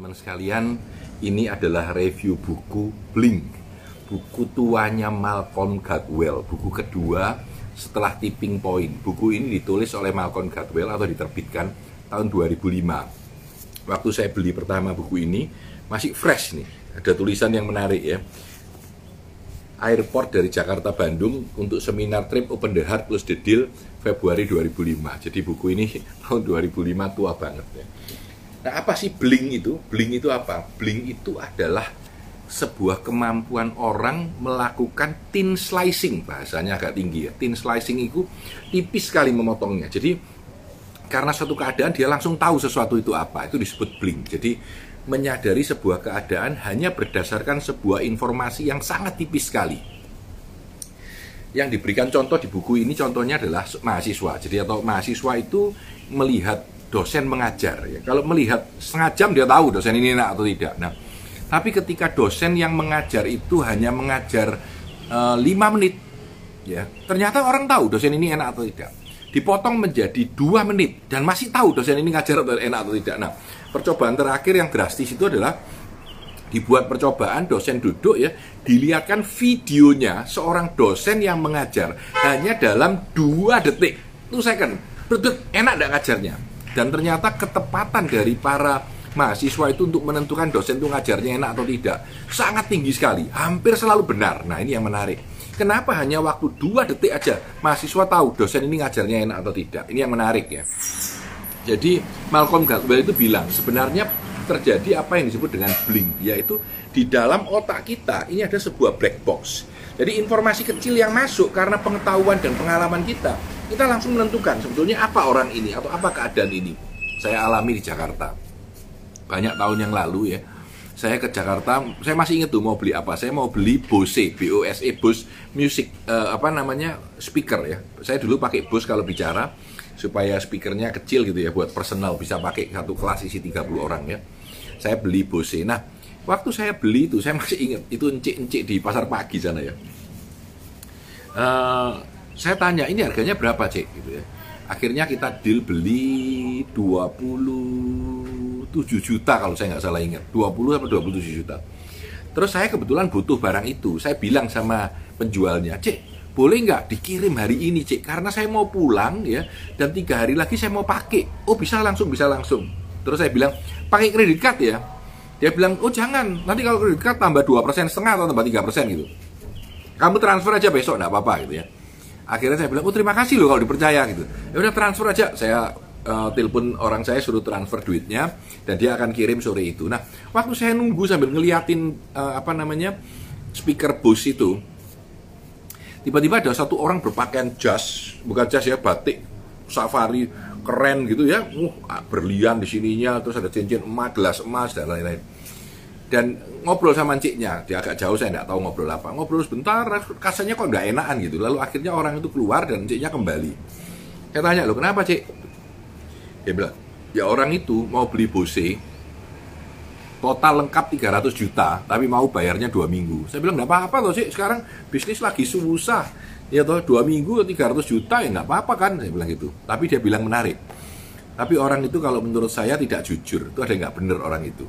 Teman sekalian, ini adalah review buku Blink. Buku tuanya Malcolm Gladwell, buku kedua setelah Tipping Point. Buku ini ditulis oleh Malcolm Gladwell atau diterbitkan tahun 2005. Waktu saya beli pertama buku ini, masih fresh nih. Ada tulisan yang menarik ya. Airport dari Jakarta Bandung untuk seminar trip Open the Heart plus the Deal Februari 2005. Jadi buku ini tahun 2005 tua banget ya. Nah, apa sih bling itu? Bling itu apa? Bling itu adalah sebuah kemampuan orang melakukan thin slicing, bahasanya agak tinggi ya. Thin slicing itu tipis sekali memotongnya. Jadi karena suatu keadaan dia langsung tahu sesuatu itu apa, itu disebut bling. Jadi menyadari sebuah keadaan hanya berdasarkan sebuah informasi yang sangat tipis sekali. Yang diberikan contoh di buku ini contohnya adalah mahasiswa. Jadi atau mahasiswa itu melihat dosen mengajar ya. Kalau melihat setengah jam dia tahu dosen ini enak atau tidak. Nah, tapi ketika dosen yang mengajar itu hanya mengajar eh, lima menit ya, ternyata orang tahu dosen ini enak atau tidak. Dipotong menjadi dua menit dan masih tahu dosen ini ngajar enak atau tidak. Nah, percobaan terakhir yang drastis itu adalah dibuat percobaan dosen duduk ya dilihatkan videonya seorang dosen yang mengajar hanya dalam dua detik itu second betul enak tidak ngajarnya dan ternyata ketepatan dari para mahasiswa itu untuk menentukan dosen itu ngajarnya enak atau tidak sangat tinggi sekali, hampir selalu benar. Nah ini yang menarik. Kenapa hanya waktu dua detik aja mahasiswa tahu dosen ini ngajarnya enak atau tidak? Ini yang menarik ya. Jadi Malcolm Gladwell itu bilang sebenarnya terjadi apa yang disebut dengan blink, yaitu di dalam otak kita ini ada sebuah black box. Jadi informasi kecil yang masuk karena pengetahuan dan pengalaman kita kita langsung menentukan sebetulnya apa orang ini atau apa keadaan ini. Saya alami di Jakarta. Banyak tahun yang lalu ya. Saya ke Jakarta, saya masih ingat tuh mau beli apa. Saya mau beli Bose, B-O-S-E, Bose Music, uh, apa namanya, speaker ya. Saya dulu pakai Bose kalau bicara, supaya speakernya kecil gitu ya, buat personal, bisa pakai satu kelas isi 30 orang ya. Saya beli Bose. Nah, waktu saya beli itu, saya masih ingat, itu encik-encik di pasar pagi sana ya. Uh, saya tanya ini harganya berapa cek gitu ya. Akhirnya kita deal beli 27 juta kalau saya nggak salah ingat. 20 atau 27 juta. Terus saya kebetulan butuh barang itu. Saya bilang sama penjualnya cek boleh nggak dikirim hari ini cek karena saya mau pulang ya dan tiga hari lagi saya mau pakai. Oh bisa langsung bisa langsung. Terus saya bilang pakai kredit card ya? Dia bilang oh jangan. Nanti kalau kredit card tambah dua persen setengah atau tambah tiga persen gitu. Kamu transfer aja besok nggak apa-apa gitu ya akhirnya saya bilang oh terima kasih loh kalau dipercaya gitu. Ya udah transfer aja. Saya uh, telepon orang saya suruh transfer duitnya dan dia akan kirim sore itu. Nah waktu saya nunggu sambil ngeliatin uh, apa namanya speaker bus itu tiba-tiba ada satu orang berpakaian jas bukan jas ya batik safari keren gitu ya. Uh berlian di sininya terus ada cincin emas gelas emas dan lain-lain dan ngobrol sama ciknya dia agak jauh saya nggak tahu ngobrol apa. Ngobrol sebentar kasanya kok nggak enakan gitu. Lalu akhirnya orang itu keluar dan ciknya kembali. Saya tanya lo kenapa cik? Dia bilang ya orang itu mau beli Bose total lengkap 300 juta tapi mau bayarnya dua minggu. Saya bilang nggak apa-apa loh sih sekarang bisnis lagi susah. Ya toh dua minggu 300 juta ya nggak apa-apa kan? Saya bilang gitu. Tapi dia bilang menarik. Tapi orang itu kalau menurut saya tidak jujur itu ada nggak bener orang itu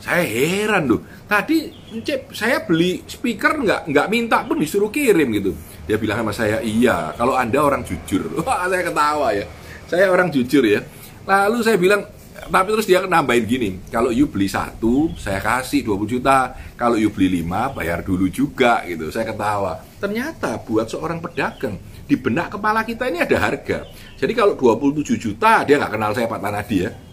saya heran loh. Tadi Cep, saya beli speaker nggak nggak minta pun disuruh kirim gitu. Dia bilang sama saya, iya. Kalau anda orang jujur, wah saya ketawa ya. Saya orang jujur ya. Lalu saya bilang, tapi terus dia nambahin gini, kalau you beli satu, saya kasih 20 juta. Kalau you beli lima, bayar dulu juga gitu. Saya ketawa. Ternyata buat seorang pedagang, di benak kepala kita ini ada harga. Jadi kalau 27 juta, dia nggak kenal saya Pak Tanadi ya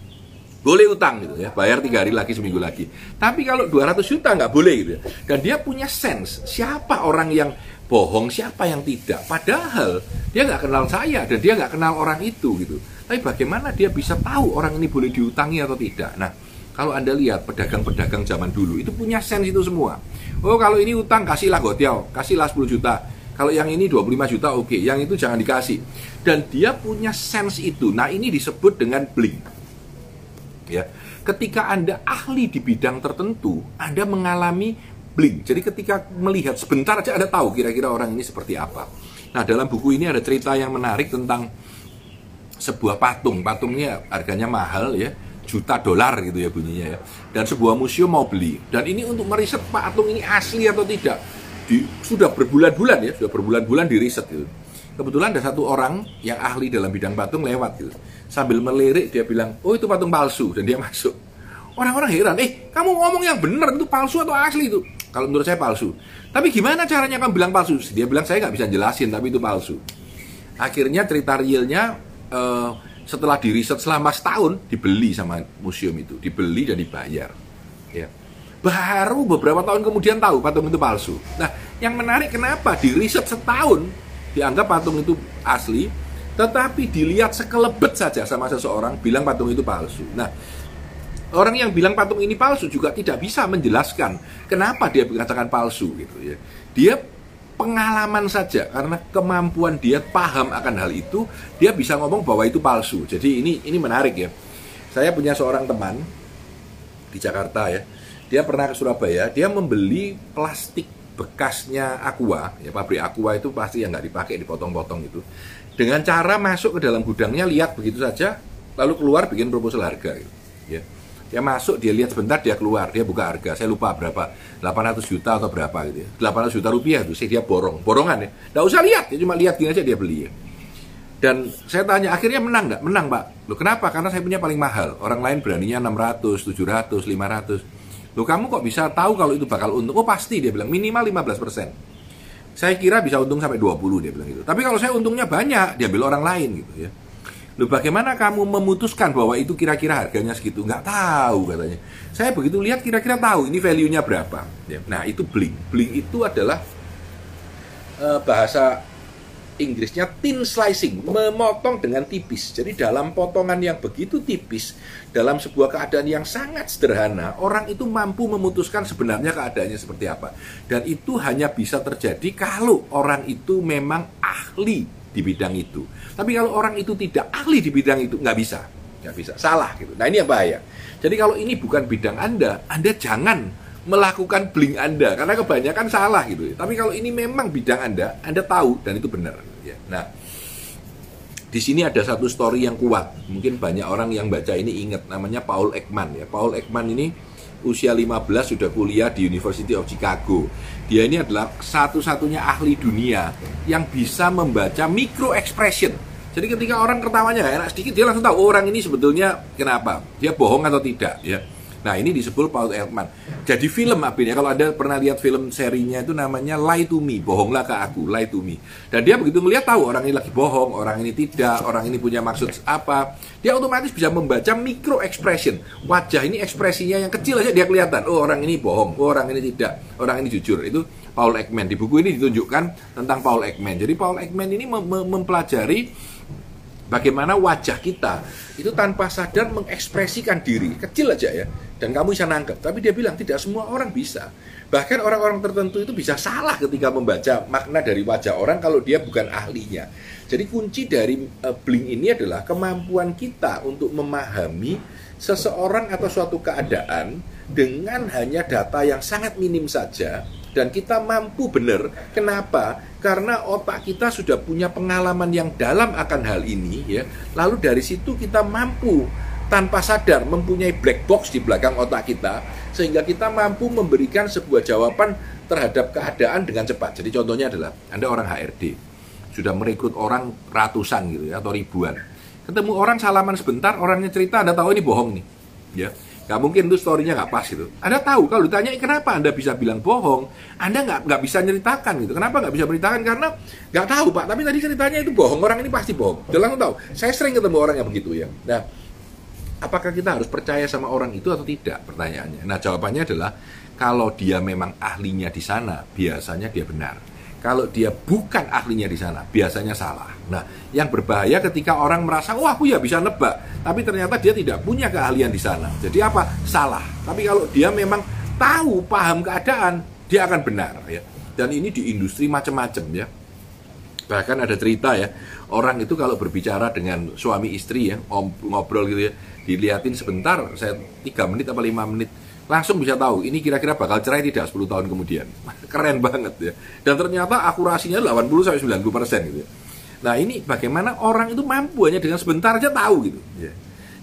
boleh utang gitu ya bayar tiga hari lagi seminggu lagi. Tapi kalau 200 juta nggak boleh gitu ya. Dan dia punya sense siapa orang yang bohong siapa yang tidak. Padahal dia nggak kenal saya dan dia nggak kenal orang itu gitu. Tapi bagaimana dia bisa tahu orang ini boleh diutangi atau tidak? Nah kalau anda lihat pedagang-pedagang zaman dulu itu punya sense itu semua. Oh kalau ini utang kasihlah gotiau kasihlah 10 juta. Kalau yang ini 25 juta oke. Okay. yang itu jangan dikasih. Dan dia punya sense itu. Nah ini disebut dengan blink ya. Ketika Anda ahli di bidang tertentu, Anda mengalami blink. Jadi ketika melihat sebentar aja Anda tahu kira-kira orang ini seperti apa. Nah, dalam buku ini ada cerita yang menarik tentang sebuah patung. Patungnya harganya mahal ya. juta dolar gitu ya bunyinya ya. Dan sebuah museum mau beli. Dan ini untuk meriset patung ini asli atau tidak. Di, sudah berbulan-bulan ya, sudah berbulan-bulan di riset gitu. Kebetulan ada satu orang yang ahli dalam bidang patung lewat gitu. Sambil melirik dia bilang, "Oh, itu patung palsu." Dan dia masuk. Orang-orang heran, "Eh, kamu ngomong yang benar itu palsu atau asli itu?" Kalau menurut saya palsu. Tapi gimana caranya kamu bilang palsu? Dia bilang saya nggak bisa jelasin, tapi itu palsu. Akhirnya cerita realnya uh, setelah diriset selama setahun dibeli sama museum itu, dibeli dan dibayar. Ya. Baru beberapa tahun kemudian tahu patung itu palsu. Nah, yang menarik kenapa diriset setahun dianggap patung itu asli, tetapi dilihat sekelebet saja sama seseorang bilang patung itu palsu. Nah, orang yang bilang patung ini palsu juga tidak bisa menjelaskan kenapa dia mengatakan palsu gitu ya. Dia pengalaman saja karena kemampuan dia paham akan hal itu dia bisa ngomong bahwa itu palsu jadi ini ini menarik ya saya punya seorang teman di Jakarta ya dia pernah ke Surabaya dia membeli plastik bekasnya Aqua ya pabrik Aqua itu pasti yang nggak dipakai dipotong-potong itu dengan cara masuk ke dalam gudangnya lihat begitu saja lalu keluar bikin proposal harga gitu, ya dia masuk, dia lihat sebentar, dia keluar, dia buka harga. Saya lupa berapa, 800 juta atau berapa gitu ya. 800 juta rupiah itu, sih dia borong, borongan ya. Nggak usah lihat, dia cuma lihat gini aja dia beli ya. Dan saya tanya, akhirnya menang nggak? Menang pak. Loh kenapa? Karena saya punya paling mahal. Orang lain beraninya 600, 700, 500. Loh kamu kok bisa tahu kalau itu bakal untung? Oh pasti dia bilang, minimal 15 persen. Saya kira bisa untung sampai 20 dia bilang gitu. Tapi kalau saya untungnya banyak, diambil orang lain gitu ya. Loh bagaimana kamu memutuskan bahwa itu kira-kira harganya segitu? Nggak tahu katanya. Saya begitu lihat kira-kira tahu ini value-nya berapa. Ya, nah itu bling. Bling itu adalah uh, bahasa Inggrisnya thin slicing, memotong dengan tipis. Jadi dalam potongan yang begitu tipis, dalam sebuah keadaan yang sangat sederhana, orang itu mampu memutuskan sebenarnya keadaannya seperti apa. Dan itu hanya bisa terjadi kalau orang itu memang ahli di bidang itu. Tapi kalau orang itu tidak ahli di bidang itu, nggak bisa. Nggak bisa, salah gitu. Nah ini yang bahaya. Jadi kalau ini bukan bidang Anda, Anda jangan melakukan bling Anda. Karena kebanyakan salah gitu. Tapi kalau ini memang bidang Anda, Anda tahu dan itu benar. Ya. Nah, di sini ada satu story yang kuat. Mungkin banyak orang yang baca ini ingat namanya Paul Ekman ya. Paul Ekman ini usia 15 sudah kuliah di University of Chicago. Dia ini adalah satu-satunya ahli dunia yang bisa membaca micro expression. Jadi ketika orang ketawanya enak sedikit, dia langsung tahu oh, orang ini sebetulnya kenapa, dia bohong atau tidak, ya. Nah ini disebut Paul Elkman. Jadi film akhirnya kalau Anda pernah lihat film serinya itu namanya Lie to Me, bohonglah ke aku, Lie to Me. Dan dia begitu melihat tahu orang ini lagi bohong, orang ini tidak, orang ini punya maksud apa. Dia otomatis bisa membaca micro expression. Wajah ini ekspresinya yang kecil aja dia kelihatan. Oh orang ini bohong, oh orang ini tidak, orang ini jujur. Itu Paul Ekman. Di buku ini ditunjukkan tentang Paul Ekman. Jadi Paul Ekman ini mem mempelajari bagaimana wajah kita itu tanpa sadar mengekspresikan diri kecil aja ya dan kamu bisa nangkep tapi dia bilang tidak semua orang bisa bahkan orang-orang tertentu itu bisa salah ketika membaca makna dari wajah orang kalau dia bukan ahlinya jadi kunci dari uh, bling ini adalah kemampuan kita untuk memahami seseorang atau suatu keadaan dengan hanya data yang sangat minim saja dan kita mampu benar. Kenapa? Karena otak kita sudah punya pengalaman yang dalam akan hal ini ya. Lalu dari situ kita mampu tanpa sadar mempunyai black box di belakang otak kita sehingga kita mampu memberikan sebuah jawaban terhadap keadaan dengan cepat. Jadi contohnya adalah Anda orang HRD sudah merekrut orang ratusan gitu ya atau ribuan. Ketemu orang salaman sebentar, orangnya cerita Anda tahu ini bohong nih. Ya Gak mungkin itu storynya nggak pas gitu. Anda tahu kalau ditanya kenapa Anda bisa bilang bohong, Anda nggak nggak bisa nyeritakan gitu. Kenapa nggak bisa beritakan? Karena nggak tahu Pak. Tapi tadi ceritanya itu bohong. Orang ini pasti bohong. Langsung tahu. Saya sering ketemu orang yang begitu ya. Nah, apakah kita harus percaya sama orang itu atau tidak? Pertanyaannya. Nah, jawabannya adalah kalau dia memang ahlinya di sana, biasanya dia benar kalau dia bukan ahlinya di sana, biasanya salah. Nah, yang berbahaya ketika orang merasa, "Wah, aku ya bisa nebak," tapi ternyata dia tidak punya keahlian di sana. Jadi apa? Salah. Tapi kalau dia memang tahu, paham keadaan, dia akan benar ya. Dan ini di industri macam-macam ya. Bahkan ada cerita ya, orang itu kalau berbicara dengan suami istri ya, ngobrol gitu ya, dilihatin sebentar, saya tiga menit atau lima menit, langsung bisa tahu ini kira-kira bakal cerai tidak 10 tahun kemudian. Keren banget ya. Dan ternyata akurasinya 80 sampai 90 persen gitu. Ya. Nah ini bagaimana orang itu mampu hanya dengan sebentar aja tahu gitu. Ya.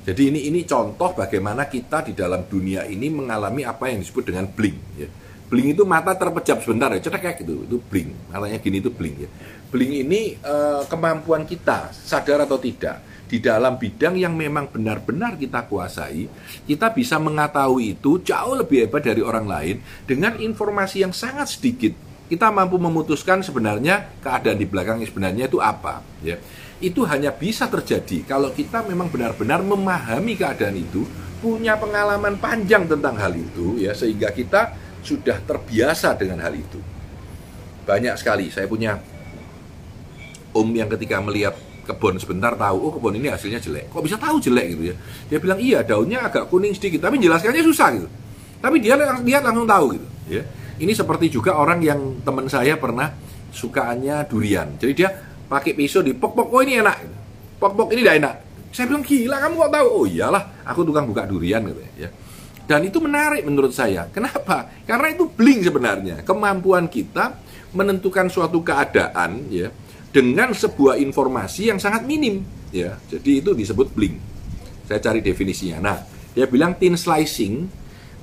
Jadi ini ini contoh bagaimana kita di dalam dunia ini mengalami apa yang disebut dengan blink. Ya. Blink itu mata terpejam sebentar ya, cetek kayak gitu, itu blink. Matanya gini itu blink ya. Blink ini uh, kemampuan kita, sadar atau tidak, di dalam bidang yang memang benar-benar kita kuasai, kita bisa mengetahui itu jauh lebih hebat dari orang lain dengan informasi yang sangat sedikit. Kita mampu memutuskan sebenarnya keadaan di belakang sebenarnya itu apa, ya itu hanya bisa terjadi kalau kita memang benar-benar memahami keadaan itu, punya pengalaman panjang tentang hal itu ya sehingga kita sudah terbiasa dengan hal itu. Banyak sekali saya punya om yang ketika melihat kebun sebentar tahu oh kebun ini hasilnya jelek. Kok bisa tahu jelek gitu ya? Dia bilang iya daunnya agak kuning sedikit tapi jelaskannya susah gitu. Tapi dia lihat langsung tahu gitu ya. Ini seperti juga orang yang teman saya pernah sukaannya durian. Jadi dia pakai pisau di pok pok oh ini enak pok pok ini tidak enak saya bilang gila kamu kok tahu oh iyalah aku tukang buka durian gitu ya dan itu menarik menurut saya. Kenapa? Karena itu bling sebenarnya. Kemampuan kita menentukan suatu keadaan ya dengan sebuah informasi yang sangat minim ya. Jadi itu disebut bling saya cari definisinya. Nah dia bilang thin slicing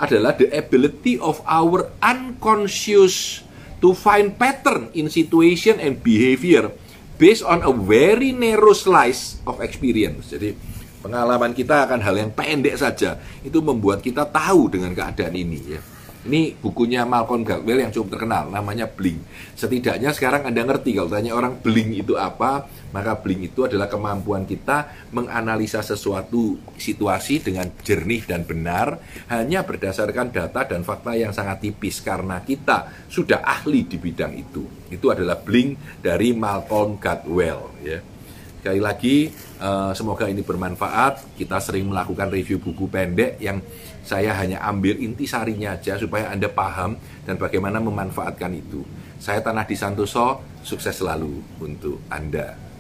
adalah the ability of our unconscious to find pattern in situation and behavior based on a very narrow slice of experience. Jadi pengalaman kita akan hal yang pendek saja itu membuat kita tahu dengan keadaan ini ya. Ini bukunya Malcolm Gladwell yang cukup terkenal, namanya Bling. Setidaknya sekarang Anda ngerti kalau tanya orang Bling itu apa, maka Bling itu adalah kemampuan kita menganalisa sesuatu situasi dengan jernih dan benar hanya berdasarkan data dan fakta yang sangat tipis karena kita sudah ahli di bidang itu. Itu adalah Bling dari Malcolm Gladwell ya. Sekali lagi, uh, semoga ini bermanfaat. Kita sering melakukan review buku pendek yang saya hanya ambil intisarinya aja supaya Anda paham dan bagaimana memanfaatkan itu. Saya Tanah di Santoso, sukses selalu untuk Anda.